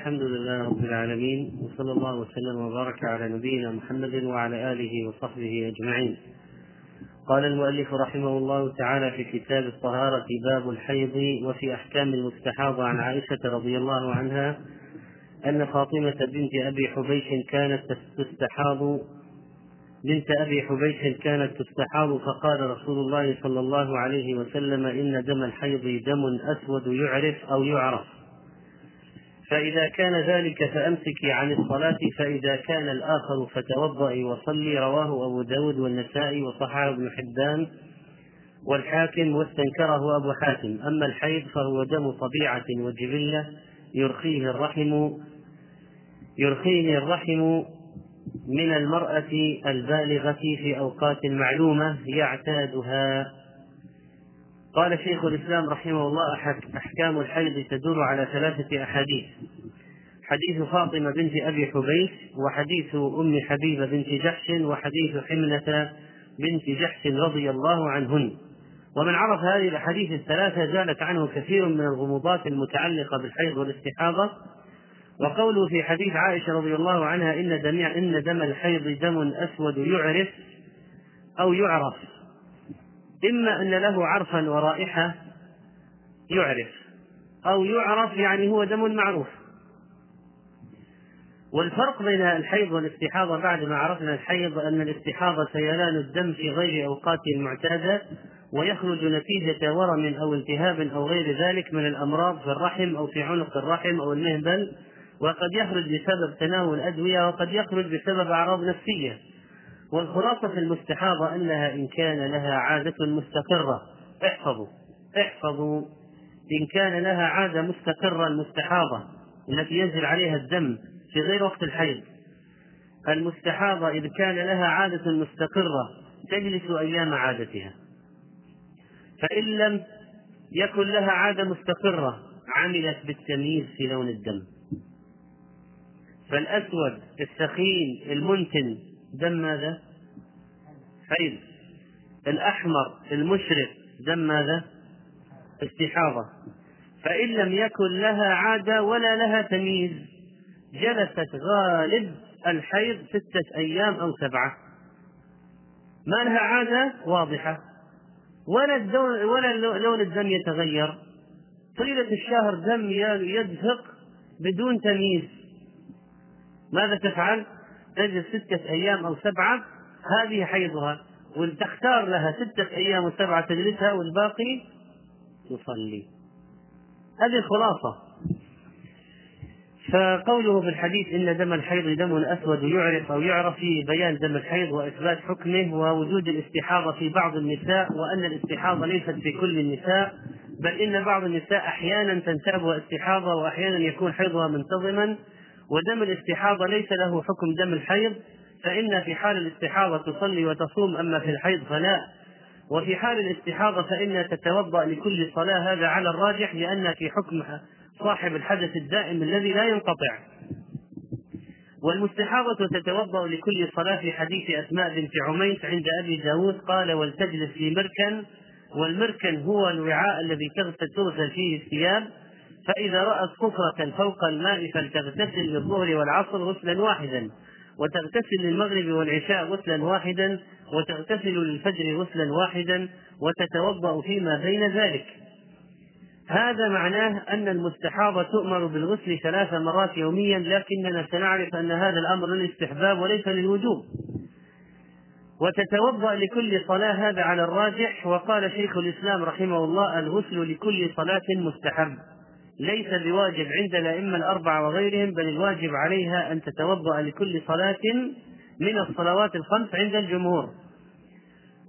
الحمد لله رب العالمين وصلى الله وسلم وبارك على نبينا محمد وعلى آله وصحبه أجمعين. قال المؤلف رحمه الله تعالى في كتاب الطهارة باب الحيض وفي أحكام المستحاضة عن عائشة رضي الله عنها أن فاطمة بنت أبي حبيش كانت تستحاض بنت أبي حبيش كانت تستحاض فقال رسول الله صلى الله عليه وسلم إن دم الحيض دم أسود يعرف أو يعرف فإذا كان ذلك فأمسكي عن الصلاة فإذا كان الآخر فتوضئي وصلي رواه أبو داود والنسائي وصححه ابن حبان والحاكم واستنكره أبو حاتم. أما الحيض فهو دم طبيعة وجبلة يرخيه الرحم يرخيه الرحم من المرأة البالغة في أوقات معلومة يعتادها. قال شيخ الإسلام رحمه الله أحكام الحيض تدور على ثلاثة أحاديث. حديث فاطمة بنت أبي حبيش وحديث أم حبيبة بنت جحش وحديث حمنة بنت جحش رضي الله عنهن. ومن عرف هذه الأحاديث الثلاثة زالت عنه كثير من الغموضات المتعلقة بالحيض والاستحاضة. وقوله في حديث عائشة رضي الله عنها إن دم إن دم الحيض دم أسود يعرف أو يعرف. إما أن له عرفا ورائحة يعرف أو يعرف يعني هو دم معروف. والفرق بين الحيض والاستحاضة بعد ما عرفنا الحيض أن الاستحاضة سيلان الدم في غير أوقاته المعتادة ويخرج نتيجة ورم أو التهاب أو غير ذلك من الأمراض في الرحم أو في عنق الرحم أو المهبل وقد يخرج بسبب تناول أدوية وقد يخرج بسبب أعراض نفسية. والخلاصة في المستحاضة أنها إن كان لها عادة مستقرة. احفظوا احفظوا. إن كان لها عادة مستقرة المستحاضة التي ينزل عليها الدم في غير وقت الحيض. المستحاضة إذ كان لها عادة مستقرة تجلس أيام عادتها. فإن لم يكن لها عادة مستقرة عملت بالتمييز في لون الدم. فالأسود الثخين المنتن دم ماذا؟ حيض الأحمر المشرق دم ماذا؟ استحاضة. فإن لم يكن لها عادة ولا لها تمييز جلست غالب الحيض ستة أيام أو سبعة. ما لها عادة؟ واضحة. ولا ولا لون الدم يتغير. طيلة الشهر دم يدفق بدون تمييز. ماذا تفعل؟ تجلس ستة أيام أو سبعة هذه حيضها. وتختار لها ستة أيام وسبعة تجلسها والباقي تصلي هذه الخلاصة فقوله في الحديث إن دم الحيض دم أسود يعرف أو يعرف في بيان دم الحيض وإثبات حكمه ووجود الاستحاضة في بعض النساء وأن الاستحاضة ليست في كل النساء بل إن بعض النساء أحيانا تنتابها استحاضة وأحيانا يكون حيضها منتظما. ودم الاستحاضة ليس له حكم دم الحيض فإن في حال الاستحاضة تصلي وتصوم أما في الحيض فلا. وفي حال الاستحاضة فإنها تتوضأ لكل صلاة هذا على الراجح لأن في حكم صاحب الحدث الدائم الذي لا ينقطع. والمستحاضة تتوضأ لكل صلاة في حديث أسماء بنت عميس عند أبي داود قال ولتجلس في مركن. والمركن هو الوعاء الذي تغسل فيه الثياب فإذا رأت كفرة فوق الماء فلتغتسل للظهر والعصر غسلا واحدا وتغتسل للمغرب والعشاء غسلا واحدا وتغتسل للفجر غسلا واحدا وتتوضأ فيما بين ذلك. هذا معناه أن المستحاضة تؤمر بالغسل ثلاث مرات يوميا لكننا سنعرف أن هذا الأمر للاستحباب وليس للوجوب. وتتوضأ لكل صلاة هذا على الراجح وقال شيخ الإسلام رحمه الله الغسل لكل صلاة مستحب. ليس بواجب عند الأئمة الأربعة وغيرهم بل الواجب عليها أن تتوضأ لكل صلاة من الصلوات الخمس عند الجمهور.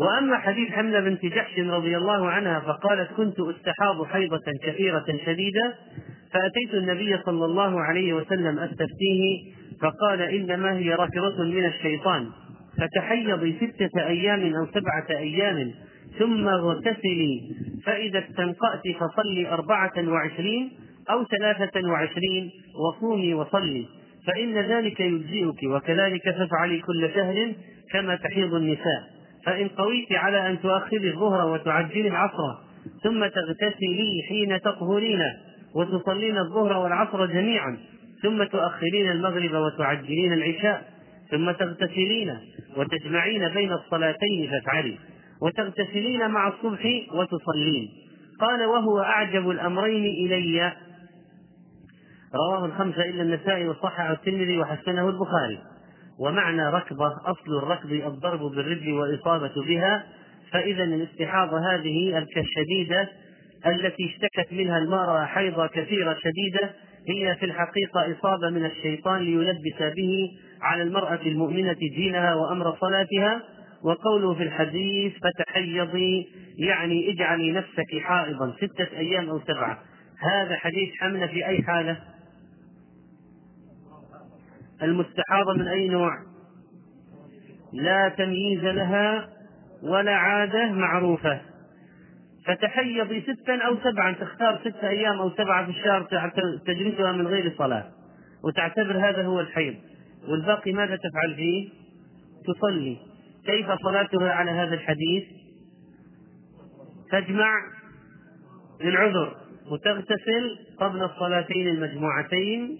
وأما حديث حملة بنت جحش رضي الله عنها فقالت كنت أستحاض حيضة كثيرة شديدة فأتيت النبي صلى الله عليه وسلم أستفتيه فقال إنما هي ركضة من الشيطان فتحيضي ستة أيام أو سبعة أيام ثم اغتسلي فإذا استنقأت فصلي أربعة وعشرين أو ثلاثة وعشرين وصومي وصلي فإن ذلك يجزئك وكذلك تفعلي كل شهر كما تحيض النساء. فإن قويت على أن تؤخري الظهر وتعجلي العصر ثم تغتسلي حين تطهرين وتصلين الظهر والعصر جميعا ثم تؤخرين المغرب وتعجلين العشاء ثم تغتسلين وتجمعين بين الصلاتين فافعلي. وتغتسلين مع الصبح وتصلين. قال وهو أعجب الأمرين إلي. رواه الخمسة إلا النسائي وصححه الترمذي وحسنه البخاري. ومعنى ركضة أصل الركض الضرب بالرجل والإصابة بها. فإذا الاستحاضة هذه الشديدة التي اشتكت منها المرأة حيضة كثيرة شديدة هي في الحقيقة إصابة من الشيطان ليلبس به على المرأة المؤمنة دينها وأمر صلاتها. وقوله في الحديث فتحيضي يعني اجعلي نفسك حائضا ستة أيام أو سبعة. هذا حديث حمل في أي حالة؟ المستحاضة من أي نوع؟ لا تمييز لها ولا عادة معروفة. فتحيضي ستا أو سبعا تختار ستة أيام أو سبعة في الشهر تجلسها من غير صلاة وتعتبر هذا هو الحيض. والباقي ماذا تفعل فيه؟ تصلي. كيف صلاتها على هذا الحديث؟ تجمع للعذر وتغتسل قبل الصلاتين المجموعتين.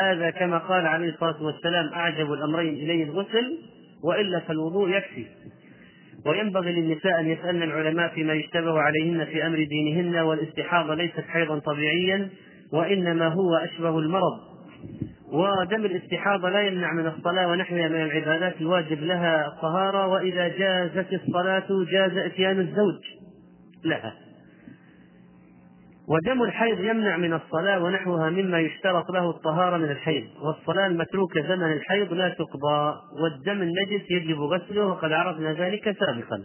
هذا كما قال عليه الصلاة والسلام أعجب الأمرين إليه الغسل وإلا فالوضوء يكفي. وينبغي للنساء أن يسألن العلماء فيما يشتبه عليهن في أمر دينهن والاستحاضة ليست حيضا طبيعيا وإنما هو أشبه المرض. ودم الاستحاضة لا يمنع من الصلاة ونحوها من العبادات الواجب لها الطهارة وإذا جازت الصلاة جاز إتيان الزوج لها. ودم الحيض يمنع من الصلاة ونحوها مما يشترط له الطهارة من الحيض. والصلاة المتروكة زمن الحيض لا تقضى والدم النجس يجب غسله وقد عرفنا ذلك سابقا.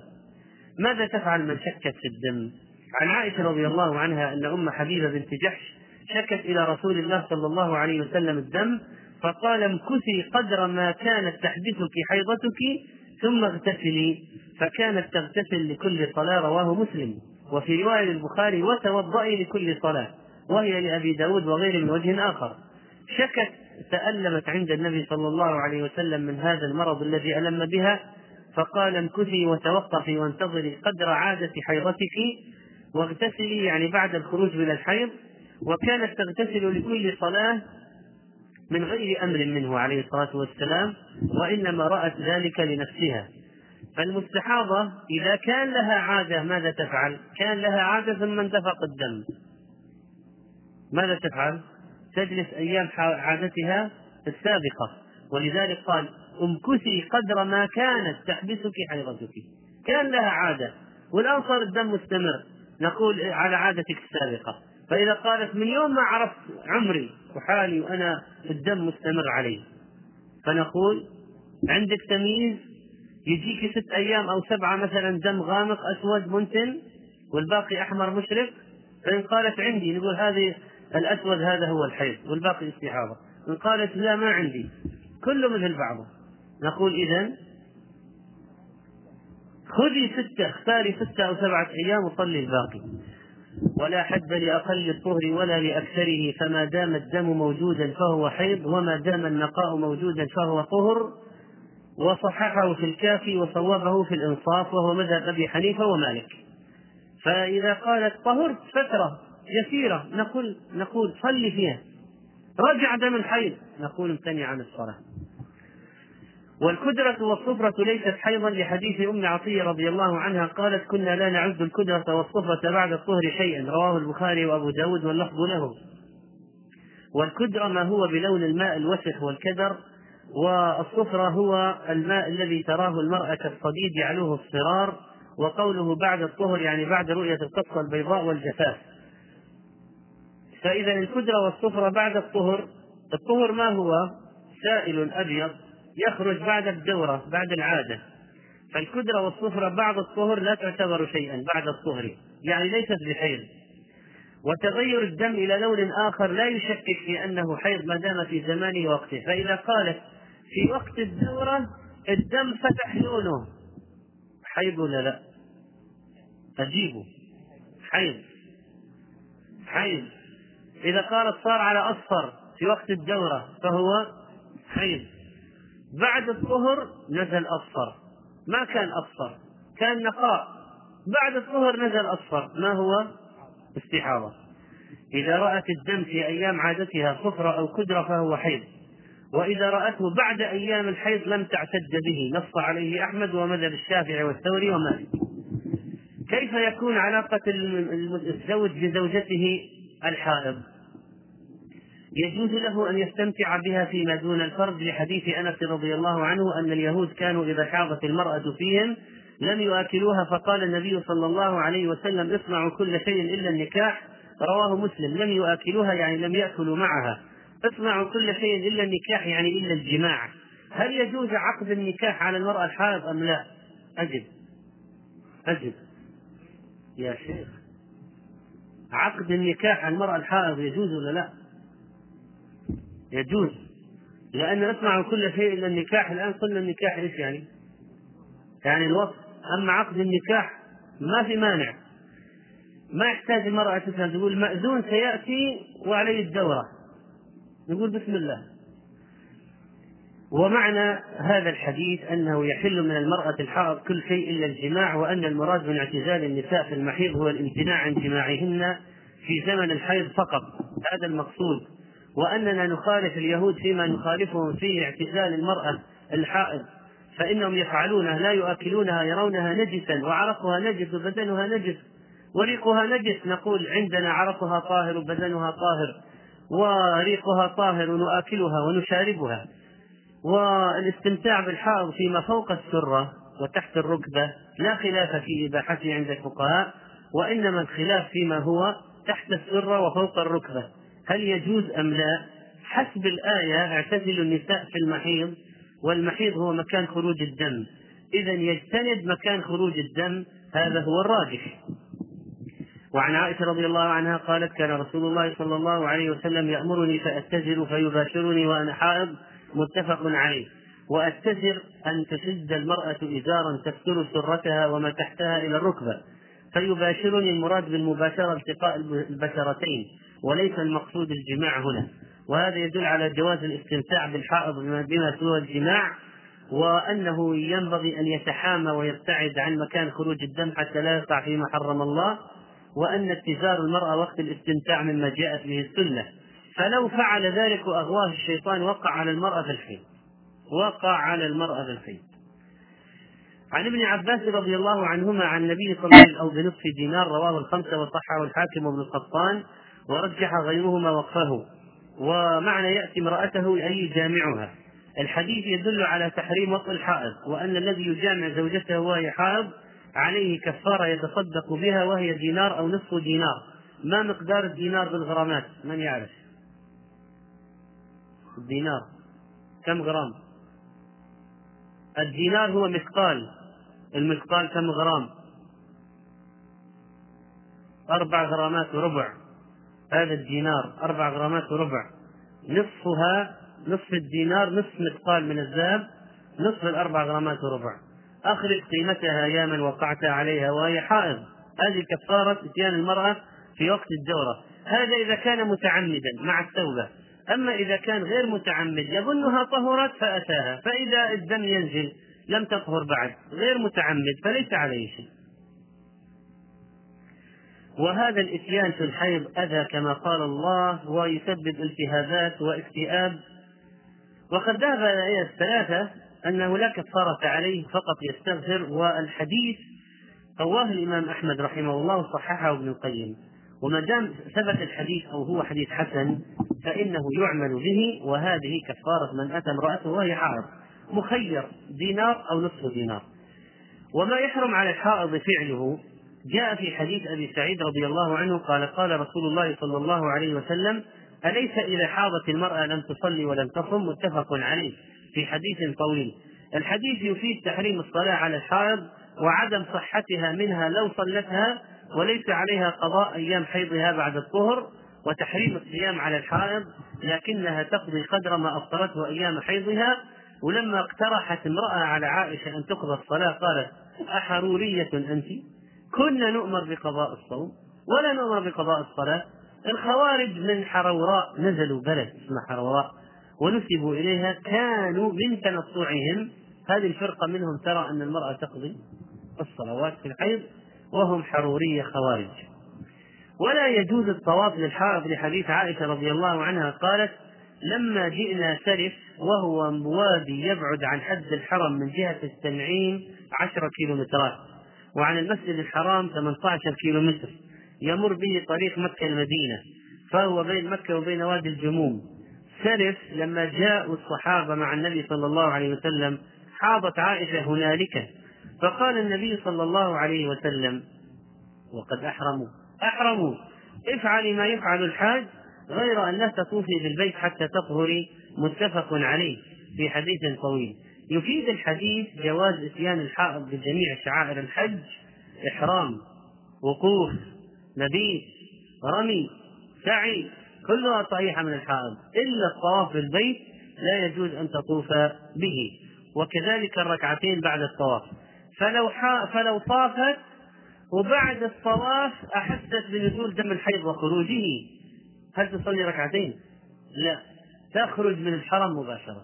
ماذا تفعل من شكت في الدم؟ عن عائشة رضي الله عنها أن أم حبيبة بنت جحش شكت إلى رسول الله صلى الله عليه وسلم الدم فقال امكثي قدر ما كانت تحدثك حيضتك ثم اغتسلي. فكانت تغتسل لكل صلاة رواه مسلم. وفي رواية البخاري وتوضئي لكل صلاة. وهي لأبي داود وغيره من وجه آخر. شكت تألمت عند النبي صلى الله عليه وسلم من هذا المرض الذي ألم بها. فقال امكثي وتوقفي وانتظري قدر عادة حيضتك واغتسلي يعني بعد الخروج من الحيض. وكانت تغتسل لكل صلاة من غير أمر منه عليه الصلاة والسلام وإنما رأت ذلك لنفسها. فالمستحاضة إذا كان لها عادة ماذا تفعل؟ كان لها عادة ثم انتفق الدم. ماذا تفعل؟ تجلس أيام عادتها السابقة. ولذلك قال امكثي قدر ما كانت تحبسك حيضتك. كان لها عادة. والآن صار الدم مستمر. نقول على عادتك السابقة. فإذا قالت من يوم ما عرفت عمري وحالي وأنا الدم مستمر علي فنقول عندك تمييز يجيك ست أيام أو سبعة مثلا دم غامق أسود منتن والباقي أحمر مشرق فإن قالت عندي نقول هذه الأسود هذا هو الحيض والباقي استحاضة إن قالت لا ما عندي كله مثل بعضه. نقول إذا خذي ستة اختاري ستة أو سبعة أيام وصلي الباقي. ولا حد لأقل الطهر ولا لأكثره فما دام الدم موجودا فهو حيض وما دام النقاء موجودا فهو طهر وصححه في الكافي وصوبه في الإنصاف وهو مذهب أبي حنيفة ومالك. فإذا قالت طهرت فترة يسيرة نقول نقول صلي فيها. رجع دم الحيض نقول امتنع عن الصلاة. والكدرة والصفرة ليست حيضا لحديث أم عطية رضي الله عنها قالت كنا لا نعد الكدرة والصفرة بعد الطهر شيئا رواه البخاري وأبو داود واللفظ له. والكدرة ما هو بلون الماء الوسخ والكدر والصفرة هو الماء الذي تراه المرأة كالصديد يعلوه الصرار وقوله بعد الطهر يعني بعد رؤية القطة البيضاء والجفاف. فإذا الكدرة والصفرة بعد الطهر الطهر ما هو؟ سائل أبيض. يخرج بعد الدورة بعد العادة. فالكدرة والصفرة بعد الطهر لا تعتبر شيئا بعد الطهر يعني ليست بحيض. وتغير الدم إلى لون آخر لا يشكك في أنه حيض ما دام في زمان وقته فإذا قالت في وقت الدورة الدم فتح لونه حيض ولا لا؟ أجيبه حيض. حيض. إذا قالت صار على أصفر في وقت الدورة فهو حيض. بعد الطهر نزل أصفر. ما كان أصفر كان نقاء. بعد الطهر نزل أصفر. ما هو؟ استحاضة. إذا رأت الدم في أيام عادتها صفرة أو كدرة فهو حيض. وإذا رأته بعد أيام الحيض لم تعتد به. نص عليه أحمد ومذهب الشافعي والثوري ومالك كيف يكون علاقة الزوج بزوجته الحائض؟ يجوز له أن يستمتع بها فيما دون الفرد لحديث أنس رضي الله عنه أن اليهود كانوا إذا حاضت المرأة فيهم لم يؤكلوها فقال النبي صلى الله عليه وسلم اصنعوا كل شيء إلا النكاح. رواه مسلم. لم يؤكلوها يعني لم يأكلوا معها. اصنعوا كل شيء إلا النكاح يعني إلا الجماع. هل يجوز عقد النكاح على المرأة الحائض أم لا؟ أجب. أجب. يا شيخ. عقد النكاح على المرأة الحائض يجوز ولا لا؟ يجوز. لأن نسمع كل شيء إلا النكاح الآن قلنا النكاح إيش يعني؟ يعني الوصف. أما عقد النكاح ما في مانع. ما يحتاج المرأة تسأل تقول مأذون سيأتي وعليه الدورة. نقول بسم الله. ومعنى هذا الحديث أنه يحل من المرأة الحائض كل شيء إلا الجماع وأن المراد من اعتزال النساء في المحيض هو الامتناع عن جماعهن في زمن الحيض فقط. هذا المقصود. وأننا نخالف اليهود فيما نخالفهم فيه اعتزال المرأة الحائض فإنهم يفعلونه لا يؤكلونها يرونها نجسا وعرقها نجس وبدنها نجس وريقها نجس. نقول عندنا عرقها طاهر وبدنها طاهر وريقها طاهر ونؤكلها ونشاربها. والاستمتاع بالحائض فيما فوق السرة وتحت الركبة لا خلاف في إباحته عند الفقهاء وإنما الخلاف فيما هو تحت السرة وفوق الركبة. هل يجوز أم لا؟ حسب الآية اعتزلوا النساء في المحيض والمحيض هو مكان خروج الدم. إذا يجتنب مكان خروج الدم هذا هو الراجح. وعن عائشة رضي الله عنها قالت كان رسول الله صلى الله عليه وسلم يأمرني فأتزر فيباشرني وأنا حائض. متفق عليه. وأتزر أن تشد المرأة إزارا تستر سرتها وما تحتها إلى الركبة. فيباشرني المراد بالمباشرة التقاء البشرتين. وليس المقصود الجماع هنا. وهذا يدل على جواز الاستمتاع بالحائض بما سوى الجماع وأنه ينبغي أن يتحامى ويبتعد عن مكان خروج الدم حتى لا يقع فيما حرم الله وأن اتزار المرأة وقت الاستمتاع مما جاءت به السنة. فلو فعل ذلك وأغواه الشيطان وقع على المرأة في الحيض. وقع على المرأة في الحيض. عن ابن عباس رضي الله عنهما عن النبي صلى الله عليه وسلم أو بنصف دينار رواه الخمسة وصححه الحاكم وابن القطان. ورجح غيرهما وقفه. ومعنى يأتي امرأته أي يجامعها. الحديث يدل على تحريم وطء الحائض وأن الذي يجامع زوجته وهي حائض عليه كفارة يتصدق بها وهي دينار أو نصف دينار. ما مقدار الدينار بالغرامات؟ من يعرف؟ الدينار. كم غرام؟ الدينار هو مثقال. المثقال كم غرام؟ أربع غرامات وربع. هذا الدينار أربع غرامات وربع. نصفها نصف الدينار نصف مثقال من الذهب نصف الأربع غرامات وربع. أخرج قيمتها يا من وقعت عليها وهي حائض. هذه كفارة إتيان المرأة في وقت الدورة. هذا إذا كان متعمدا مع التوبة. أما إذا كان غير متعمد يظنها طهرت فأتاها. فإذا الدم ينزل لم تطهر بعد. غير متعمد فليس عليه شيء. وهذا الإتيان في الحيض أذى كما قال الله ويسبب التهابات واكتئاب. وقد ذهب إلى الثلاثة أنه لا كفارة عليه فقط يستغفر والحديث رواه الإمام أحمد رحمه الله وصححه ابن القيم. وما دام ثبت الحديث أو هو حديث حسن فإنه يعمل به وهذه كفارة من أتى امرأته وهي حائض مخير دينار أو نصف دينار. وما يحرم على الحائض فعله جاء في حديث أبي سعيد رضي الله عنه قال قال رسول الله صلى الله عليه وسلم أليس إذا حاضت المرأة لم تصلي ولم تصم؟ متفق عليه في حديث طويل. الحديث يفيد تحريم الصلاة على الحائض وعدم صحتها منها لو صلتها وليس عليها قضاء أيام حيضها بعد الطهر وتحريم الصيام على الحائض لكنها تقضي قدر ما أفطرته أيام حيضها. ولما اقترحت امرأة على عائشة أن تقضى الصلاة قالت أحرورية أنت؟ كنا نؤمر بقضاء الصوم ولا نؤمر بقضاء الصلاة. الخوارج من حروراء نزلوا بلد اسمها حروراء ونسبوا إليها كانوا من تنصعهم. هذه الفرقة منهم ترى أن المرأة تقضي الصلوات في الحيض وهم حرورية خوارج. ولا يجوز الطواف للحائض لحديث عائشة رضي الله عنها قالت لما جئنا سرف وهو وادي يبعد عن حد الحرم من جهة التنعيم عشرة كيلومترات وعن المسجد الحرام 18 كيلومتر يمر به طريق مكة المدينة فهو بين مكة وبين وادي الجموم. سرف لما جاءوا الصحابة مع النبي صلى الله عليه وسلم حاضت عائشة هنالك فقال النبي صلى الله عليه وسلم وقد أحرموا. أحرموا. افعلي ما يفعل الحاج غير أن لا تطوفي بالبيت حتى تطهري. متفق عليه في حديث طويل. يفيد الحديث جواز إتيان الحائض بجميع شعائر الحج إحرام وقوف مبيت رمي سعي كلها صحيحة من الحائض إلا الطواف بالبيت لا يجوز أن تطوف به وكذلك الركعتين بعد الطواف. فلو فلو طافت وبعد الطواف أحست بنزول دم الحيض وخروجه. هل تصلي ركعتين؟ لا. تخرج من الحرم مباشرة.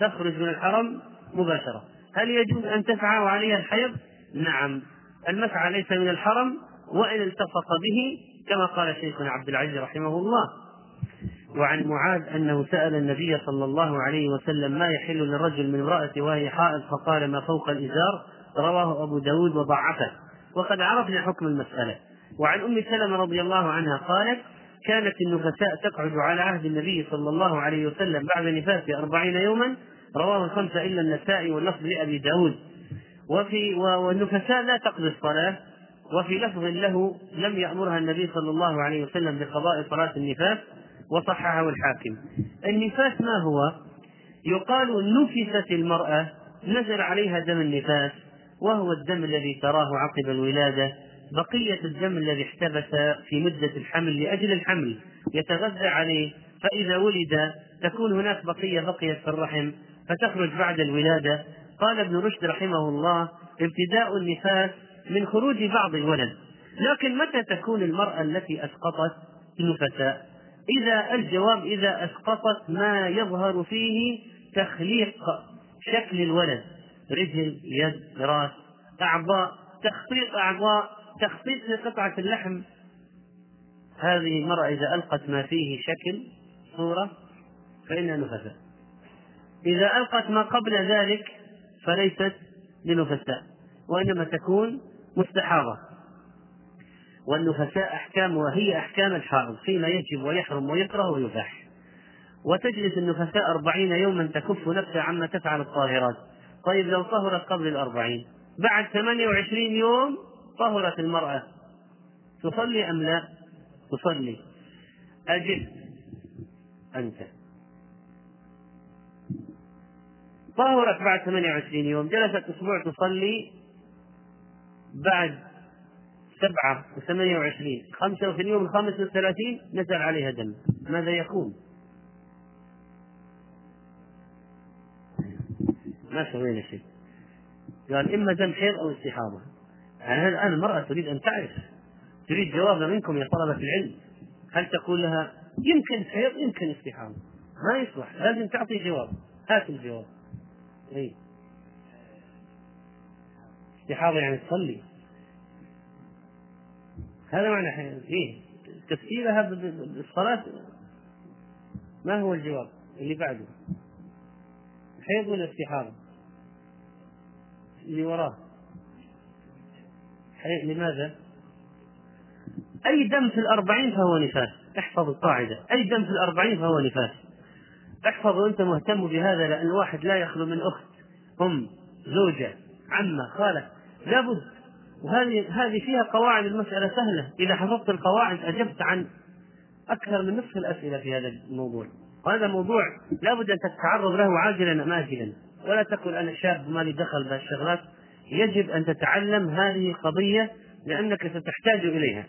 تخرج من الحرم مباشرة. هل يجوز أن تسعى وعليها الحيض؟ نعم. المسعى ليس من الحرم وإن التصق به كما قال شيخنا عبد العزيز رحمه الله. وعن معاذ أنه سأل النبي صلى الله عليه وسلم ما يحل للرجل من امرأة وهي حائض؟ فقال ما فوق الإزار؟ رواه أبو داود وضعفه. وقد عرفنا حكم المسألة. وعن أم سلمة رضي الله عنها قالت كانت النفساء تقعد على عهد النبي صلى الله عليه وسلم بعد نفاس أربعين يوما رواه الخمسة إلا النسائي واللفظ لأبي داود. وفي والنفساء لا تقضي الصلاة وفي لفظ له لم يأمرها النبي صلى الله عليه وسلم بقضاء صلاة النفاس وصححه الحاكم. النفاس ما هو؟ يقال نفست المرأة نزل عليها دم النفاس وهو الدم الذي تراه عقب الولادة. بقية الدم الذي احتبس في مدة الحمل لأجل الحمل يتغذى عليه فإذا ولد تكون هناك بقية بقيت في الرحم فتخرج بعد الولادة. قال ابن رشد رحمه الله ابتداء النفاس من خروج بعض الولد. لكن متى تكون المرأة التي أسقطت نفساء إذا الجواب إذا أسقطت ما يظهر فيه تخليق شكل الولد رجل يد راس أعضاء تخطيط أعضاء تخطيط لقطعة اللحم. هذه المرأة إذا ألقت ما فيه شكل صورة فإنها نفساء. إذا ألقت ما قبل ذلك فليست لنفساء وإنما تكون مستحاضة. والنفساء أحكام وهي أحكام الحائض فيما يجب ويحرم ويكره ويباح. وتجلس النفساء أربعين يوما تكف نفسها عما تفعل الطاهرات. طيب لو طهرت قبل الأربعين بعد ثمانية وعشرين يوم طهرت المرأة تصلي أم لا؟ تصلي. أجب أنت. طهرت بعد 28 يوم جلست أسبوع تصلي بعد سبعة وثمانية وعشرين خمسة وفي اليوم الخامس والثلاثين نزل عليها دم. ماذا يكون؟ ما سوينا شيء. قال إما دم حيض أو استحاضة. يعني الآن المرأة تريد أن تعرف تريد جوابا منكم يا طلبة العلم هل تقول لها يمكن حيض يمكن استحاضة؟ ما يصلح لازم تعطي جواب هات الجواب. إيه. استحاضة يعني تصلي. هذا معنى إيه. تفسيرها بالصلاة؟ ما هو الجواب اللي بعده؟ حيض ولا استحاضة؟ اللي وراه. لماذا؟ أي دم في الأربعين فهو نفاس. احفظ القاعدة. أي دم في الأربعين فهو نفاس. احفظ وأنت مهتم بهذا لأن الواحد لا يخلو من أخت أم زوجة عمة خالة. لابد. وهذه هذه فيها قواعد. المسألة سهلة. إذا حفظت القواعد أجبت عن أكثر من نصف الأسئلة في هذا الموضوع. وهذا موضوع لابد أن تتعرض له عاجلا أم آجلا. ولا تقل أنا شاب ما لي دخل بهالشغلات يجب أن تتعلم هذه القضية لأنك ستحتاج إليها.